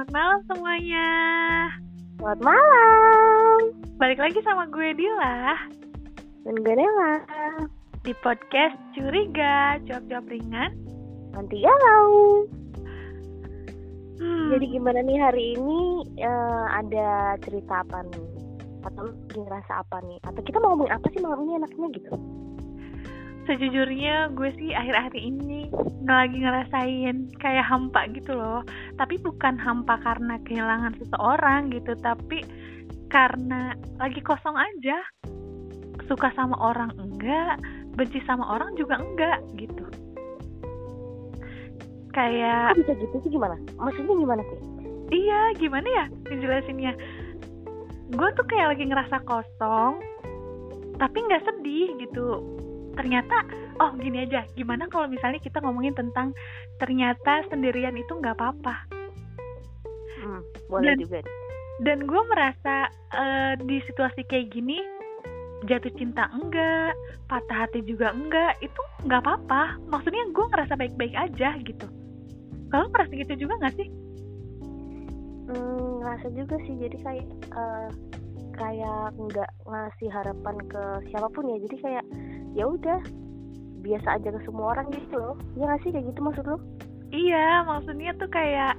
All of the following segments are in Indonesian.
Selamat malam semuanya. Selamat malam. Balik lagi sama gue Dila Dan gue Nela. di podcast Curiga, jawab-jawab ringan. Nanti galau. Hmm, Jadi gimana nih hari ini eh, ada cerita apa nih? Atau lagi ngerasa apa nih? Atau kita mau ngomongin apa sih malam ini enaknya gitu? Sejujurnya gue sih akhir-akhir ini lagi ngerasain kayak hampa gitu loh. Tapi bukan hampa karena kehilangan seseorang gitu, tapi karena lagi kosong aja. Suka sama orang enggak, benci sama orang juga enggak gitu. Kayak Kok bisa gitu sih gimana? Maksudnya gimana sih? Iya, gimana ya ngejelasinnya? Gue tuh kayak lagi ngerasa kosong, tapi nggak sedih gitu. Ternyata, oh gini aja, gimana kalau misalnya kita ngomongin tentang ternyata sendirian itu nggak apa-apa. Hmm, boleh Dan- juga. Dan gue merasa eh, di situasi kayak gini, jatuh cinta enggak, patah hati juga enggak, itu nggak apa-apa. Maksudnya gue ngerasa baik-baik aja gitu. Kalau merasa gitu juga nggak sih? Hmm, ngerasa juga sih. Jadi kayak eh, kayak nggak ngasih harapan ke siapa pun ya. Jadi kayak ya udah biasa aja ke semua orang gitu loh. Ya nggak sih kayak gitu maksud lo? Iya, maksudnya tuh kayak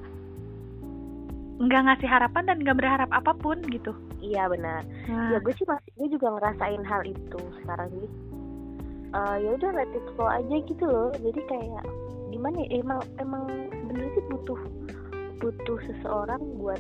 nggak ngasih harapan dan nggak berharap apa pun gitu. Iya benar. Nah, ya gue sih masih gue juga ngerasain hal itu sekarang jadi eh, ya udah let it flow aja gitu loh jadi kayak gimana ya emang emang sebenarnya sih butuh butuh seseorang buat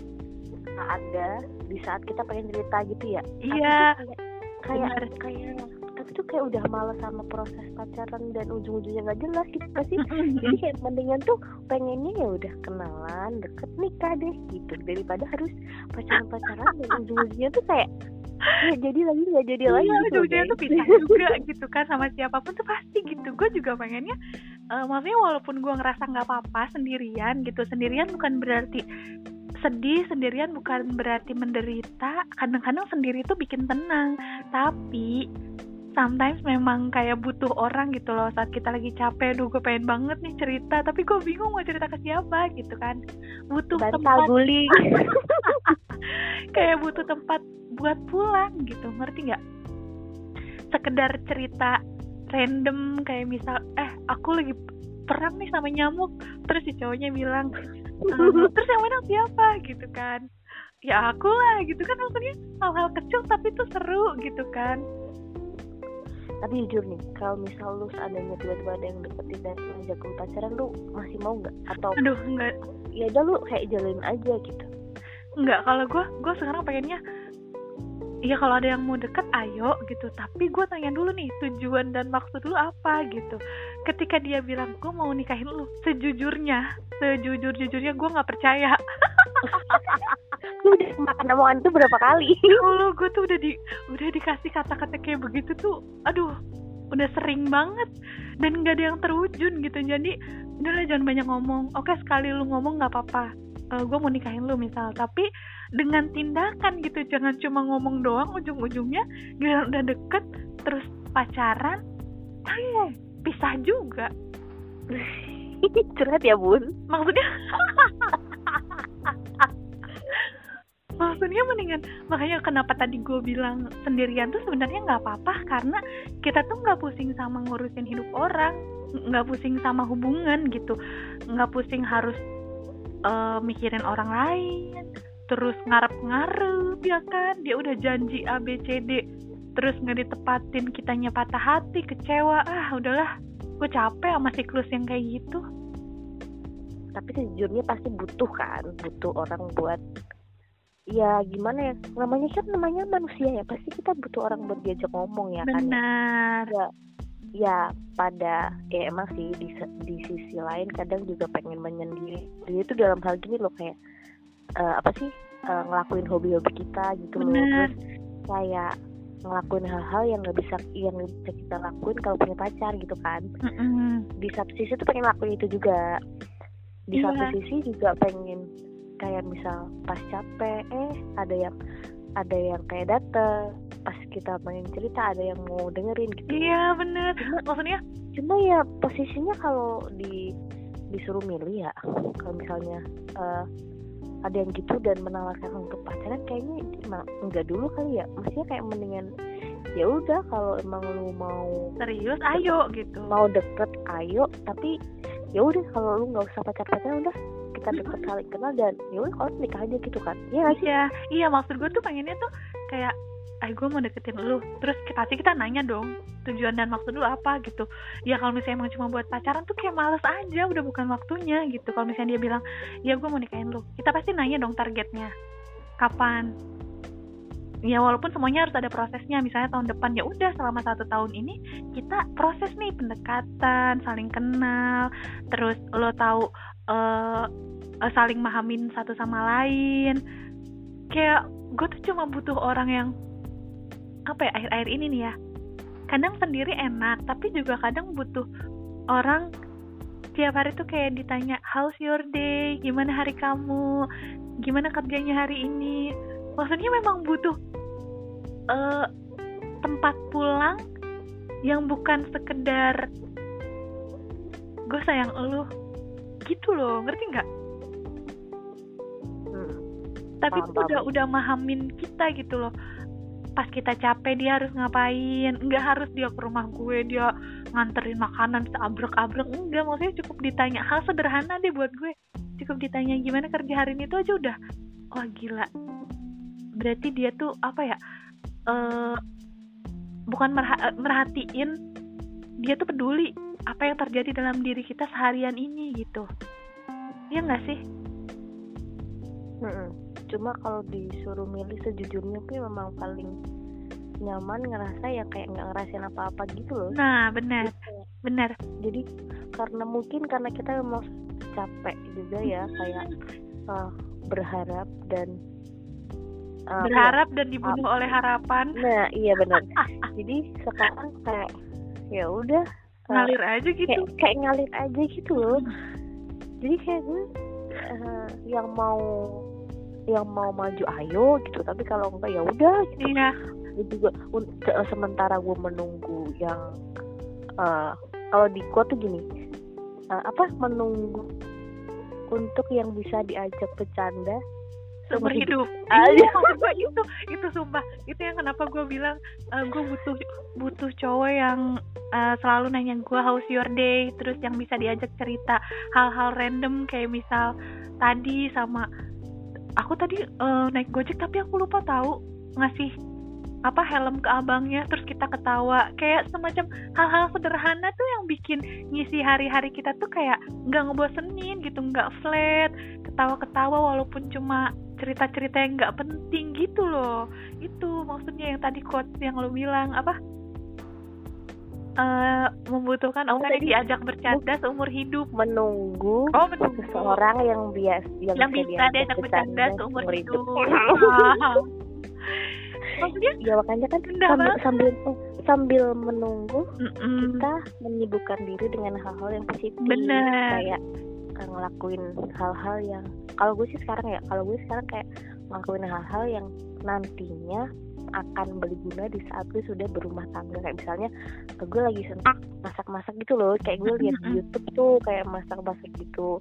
ada di saat kita pengen cerita gitu ya Iya, kayak kayak kayak tapi tuh kayak udah males sama proses pacaran dan ujung-ujungnya nggak jelas gitu gak sih jadi kayak mendingan tuh pengennya ya udah kenalan deket nikah deh gitu daripada harus pacaran pacaran dan ujung-ujungnya tuh kayak ya jadi lagi nggak jadi lagi iya, gitu ujung-ujungnya deh. tuh bisa juga gitu kan sama siapa pun tuh pasti gitu. Gue juga pengennya, eh, maksudnya walaupun gue ngerasa nggak apa-apa sendirian gitu, sendirian bukan berarti sedih, sendirian bukan berarti menderita. Kadang-kadang sendiri tuh bikin tenang, tapi sometimes memang kayak butuh orang gitu loh. Saat kita lagi capek, duh gue pengen banget nih cerita, tapi gue bingung mau cerita ke siapa gitu kan. Butuh bantal tempat guling kayak butuh tempat buat pulang gitu ngerti nggak? Sekedar cerita random kayak misal eh aku lagi perang nih sama nyamuk terus si cowoknya bilang "Eh, terus yang menang siapa? gitu kan. Ya aku lah gitu kan maksudnya. Hal-hal kecil tapi tuh seru gitu kan tapi jujur nih kalau misal lu seandainya tiba-tiba ada yang deketin dan ngajak lu pacaran lu masih mau nggak? Atau aduh nggak. Ya udah lu kayak jalin aja gitu. Nggak kalau gue gue sekarang pengennya Iya kalau ada yang mau deket ayo gitu. Tapi gue tanya dulu nih tujuan dan maksud lu apa gitu. Ketika dia bilang gue mau nikahin lu Sejujurnya Sejujur-jujurnya gue gak percaya lu udah makan omongan itu berapa kali? Dulu gue tuh udah di udah dikasih kata-kata kayak begitu tuh Aduh udah sering banget. Dan gak ada yang terwujud gitu. Jadi udahlah jangan banyak ngomong. Oke sekali lu ngomong gak apa-apa. Eh, gue mau nikahin lu misal. Tapi dengan tindakan gitu Jangan cuma ngomong doang ujung-ujungnya Giliran udah deket Terus pacaran eh, Pisah juga. Curhat ya bun. Maksudnya Maksudnya mendingan Makanya kenapa tadi gue bilang Sendirian tuh sebenarnya nggak apa-apa Karena kita tuh nggak pusing sama ngurusin hidup orang nggak pusing sama hubungan gitu. Nggak pusing harus eh, mikirin orang lain terus ngarep-ngarep ya kan? Dia udah janji A B C D terus nggak ditepatin kitanya patah hati kecewa. Ah udahlah gue capek sama siklus yang kayak gitu. Tapi sejujurnya pasti butuh kan butuh orang buat ya gimana ya namanya kan namanya manusia ya pasti kita butuh orang buat diajak ngomong ya kan ya. benar ya pada ya emang sih di, di sisi lain kadang juga pengen menyendiri dia itu dalam hal gini loh kayak eh, apa sih eh, ngelakuin hobi-hobi kita gitu loh Bener. terus kayak ngelakuin hal-hal yang nggak bisa yang bisa kita lakuin kalau punya pacar gitu kan Mm-mm. di satu sisi tuh pengen lakuin itu juga di Iya. satu sisi juga pengen kayak misal pas capek eh ada yang ada yang kayak dateng. Pas kita pengen cerita ada yang mau dengerin gitu. Iya bener. Cuma- maksudnya? cuma ya posisinya kalau di disuruh milih ya kalau misalnya eh, ada yang gitu dan menawarkan untuk pacaran kayaknya emang enggak dulu kali ya. Maksudnya kayak mendingan ya udah kalau emang lu mau serius? Ayo gitu. mau deket ayo. Tapi ya udah kalau lu nggak usah pacar pacaran udah kita deket saling kenal dan ya kalau nikah aja gitu kan. Iya sih? Iya iya maksud gue tuh pengennya tuh kayak eh gue mau deketin lu. Terus kita pasti kita nanya dong tujuan dan maksud lu apa? gitu. Ya kalau misalnya emang cuma buat pacaran tuh kayak males aja udah bukan waktunya gitu. Kalau misalnya dia bilang ya gue mau nikahin lu kita pasti nanya dong targetnya. Kapan? Ya walaupun semuanya harus ada prosesnya. Misalnya tahun depan ya udah selama satu tahun ini kita proses nih pendekatan saling kenal. Terus lo tahu uh, saling mahamin satu sama lain. Kayak gue tuh cuma butuh orang yang apa ya akhir-akhir ini nih ya. Kadang sendiri enak tapi juga kadang butuh orang tiap hari tuh kayak ditanya how's your day? Gimana hari kamu? Gimana kerjanya hari ini? Maksudnya memang butuh uh, tempat pulang yang bukan sekedar gue sayang lu gitu loh ngerti nggak? Hmm. tapi Paham, tuh udah paham. udah mahamin kita gitu loh. Pas kita capek dia harus ngapain? Nggak harus dia ke rumah gue dia nganterin makanan seabrek-abrek enggak maksudnya cukup ditanya. Hal sederhana deh buat gue. Cukup ditanya gimana kerja hari ini? Tuh aja udah. Wah gila. Berarti dia tuh apa ya eh bukan merha- merhatiin. Dia tuh peduli apa yang terjadi dalam diri kita seharian ini gitu. Iya nggak sih? Cuma kalau disuruh milih sejujurnya sih memang paling nyaman ngerasa ya kayak nggak ngerasain apa-apa gitu loh. Nah benar. Benar. Jadi karena mungkin karena kita memang capek juga ya kayak uh, berharap dan uh, berharap dan dibunuh oleh harapan. Nah iya benar. Jadi sekarang kayak ya udah uh, ngalir aja gitu. kayak kayak ngalir aja gitu loh. Jadi kayak gue uh, yang mau yang mau maju ayo gitu. Tapi kalau enggak ya udah gitu. Iya. Gue juga sementara gue menunggu yang uh, kalau di gua tuh gini uh, apa menunggu untuk yang bisa diajak bercanda seumur hidup. iya gue itu itu sumpah. Itu yang kenapa gue bilang eh, gue butuh butuh cowok yang eh, selalu nanya gue how's your day? Terus yang bisa diajak cerita hal-hal random kayak misal tadi sama aku tadi eh, naik gojek tapi aku lupa tahu ngasih apa helm ke abangnya terus kita ketawa. Kayak semacam hal-hal sederhana tuh yang bikin ngisi hari-hari kita tuh kayak nggak ngebosenin gitu nggak flat ketawa-ketawa walaupun cuma cerita-cerita yang nggak penting gitu loh. Itu maksudnya yang tadi quotes yang lo bilang apa? Eh membutuhkan Oh, tadi- diajak bercanda seumur hidup. menunggu oh menunggu. seseorang yang bias yang, yang bisa diajak bercanda seumur hidup. maksudnya ya makanya kan sambil banget. sambil sambil menunggu mm-mm. kita menyibukkan diri dengan hal-hal yang positif. Bener. kayak ngelakuin hal-hal yang kalau gue sih sekarang ya kalau gue sekarang kayak ngelakuin hal-hal yang nantinya akan berguna di saat gue sudah berumah tangga. Kayak misalnya eh, gue lagi senang masak-masak gitu loh. Kayak gue lihat di. YouTube tuh kayak masak-masak gitu.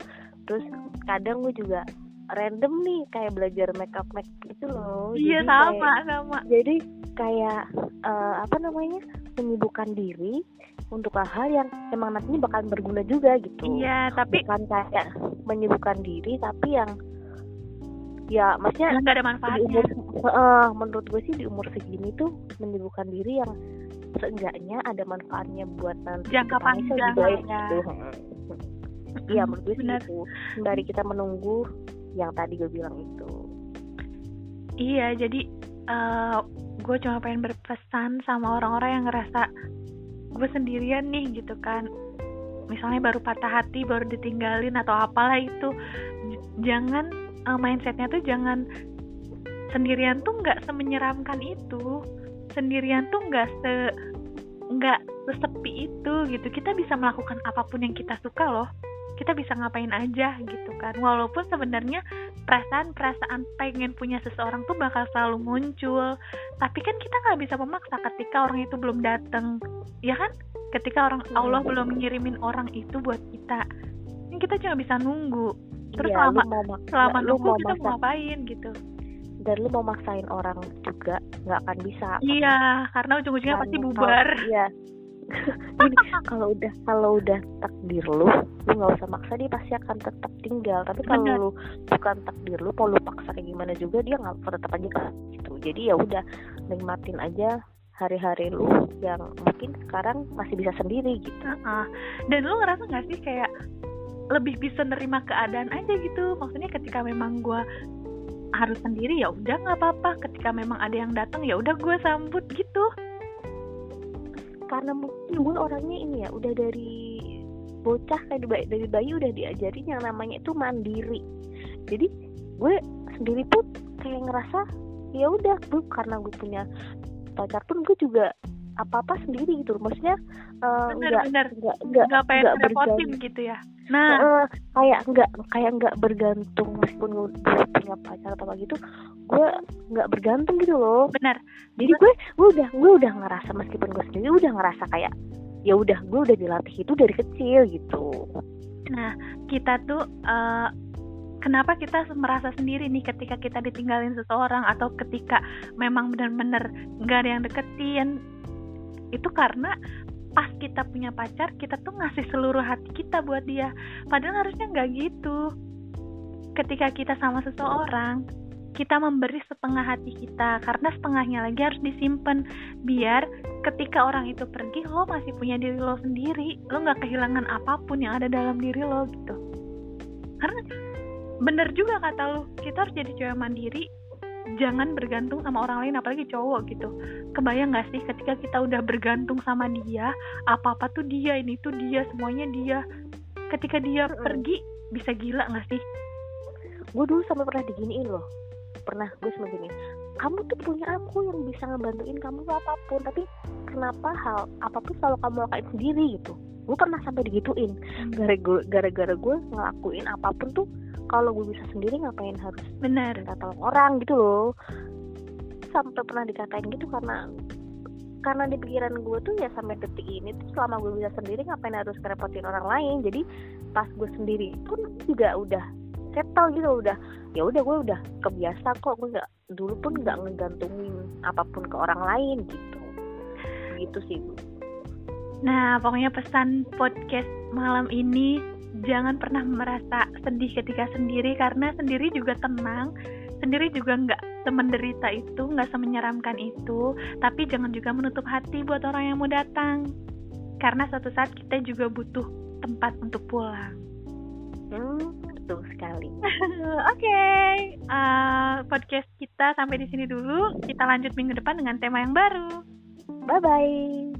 Terus kadang gue juga random nih kayak belajar make up make gitu loh. Iya Jadi sama kayak- sama. jadi kayak eh, apa namanya menyibukkan diri untuk hal-hal yang emang nantinya bakal berguna juga gitu. Iya tapi bukan kayak menyibukkan diri tapi yang ya maksudnya nggak ada di manfaatnya umur eh, menurut gue sih di umur segini tuh menyibukkan diri yang seenggaknya ada manfaatnya buat nanti Jangka panjang baik lah ya. gitu. Iya menurut gue sih gitu dari kita menunggu yang tadi gue bilang itu. Iya, jadi gue cuma pengen berpesan sama orang-orang yang ngerasa gue sendirian nih gitu kan. Misalnya baru patah hati, baru ditinggalin atau apalah itu. Jangan eh, mindsetnya tuh jangan sendirian tuh nggak semenyeramkan itu. Sendirian tuh nggak se nggak sesepi itu gitu. Kita bisa melakukan apa pun yang kita suka loh. Kita bisa ngapain aja gitu kan. Walaupun sebenarnya perasaan-perasaan pengen punya seseorang tuh bakal selalu muncul. Tapi kan kita nggak bisa memaksa ketika orang itu belum datang ya kan? Ketika orang Allah belum ngirimin orang itu buat kita Kan kita cuma bisa nunggu. Terus Iya, selama mau mak- selama nunggu mau kita mau maksa- ngapain gitu. Dan lu mau maksain orang juga nggak akan bisa. Iya karena ujung-ujungnya pasti bubar. iya Gini, kalau udah kalau udah takdir lu lu nggak usah maksa dia pasti akan tetap tinggal. Tapi kalau lu bukan takdir lu mau lu paksa kayak gimana juga dia nggak tetap aja kan gitu jadi ya udah nikmatin aja hari-hari lu yang mungkin sekarang masih bisa sendiri gitu. Heeh. dan lu ngerasa nggak sih kayak lebih bisa nerima keadaan aja gitu? Maksudnya ketika memang gua harus sendiri ya udah nggak apa-apa. Ketika memang ada yang datang ya udah gue sambut gitu karena mungkin gue orangnya ini ya udah dari bocah kayak dari, dari bayi udah diajarin yang namanya itu mandiri. Jadi gue sendiri pun kayak ngerasa ya udah gue karena gue punya pacar pun gue juga apa apa sendiri gitu maksudnya eh, nggak nggak nggak nggak bergantung. gitu ya. Nah. Eh, kayak nggak kayak nggak bergantung. Meskipun gue punya pacar atau apa gitu gue nggak bergantung gitu loh benar jadi gue gue udah gue udah ngerasa meskipun gue sendiri udah ngerasa kayak ya udah gue udah dilatih itu dari kecil gitu Nah, kita tuh eh, kenapa kita merasa sendiri nih ketika kita ditinggalin seseorang atau ketika memang benar-benar nggak ada yang deketin? Itu karena pas kita punya pacar, kita tuh ngasih seluruh hati kita buat dia. Padahal harusnya nggak gitu. Ketika kita sama seseorang, kita memberi setengah hati kita karena setengahnya lagi harus disimpan biar ketika orang itu pergi lo masih punya diri lo sendiri. Lo nggak kehilangan apa pun yang ada dalam diri lo gitu. Karena bener juga kata lo kita harus jadi cewek mandiri jangan bergantung sama orang lain apalagi cowok gitu. Kebayang nggak sih ketika kita udah bergantung sama dia apa apa tuh dia ini tuh dia semuanya dia. Ketika dia pergi bisa gila nggak sih? Gue dulu sampai pernah diginiin loh pernah gue sampai gini kamu tuh punya aku yang bisa ngebantuin kamu apa pun tapi kenapa hal apa pun selalu kamu lakuin sendiri gitu? Gue pernah sampai digituin. Gara-gara gara-gara gue ngelakuin apa pun tuh kalau gue bisa sendiri ngapain harus minta tolong orang gitu loh. Sampai pernah dikatain gitu karena karena di pikiran gue tuh ya sampai detik ini tuh selama gue bisa sendiri ngapain harus kerepotin orang lain. Jadi pas gue sendiri pun juga udah settle gitu udah ya udah gue udah kebiasa kok gue nggak dulu pun nggak ngegantungin apa pun ke orang lain gitu gitu sih Bu. Nah, pokoknya pesan podcast malam ini jangan pernah merasa sedih ketika sendiri karena sendiri juga tenang, sendiri juga nggak semenderita itu, nggak semenyeramkan itu, tapi jangan juga menutup hati buat orang yang mau datang. Karena suatu saat kita juga butuh tempat untuk pulang. hmm itu sekali. Oke, okay. uh, podcast kita sampai di sini dulu. Kita lanjut minggu depan dengan tema yang baru. Bye bye.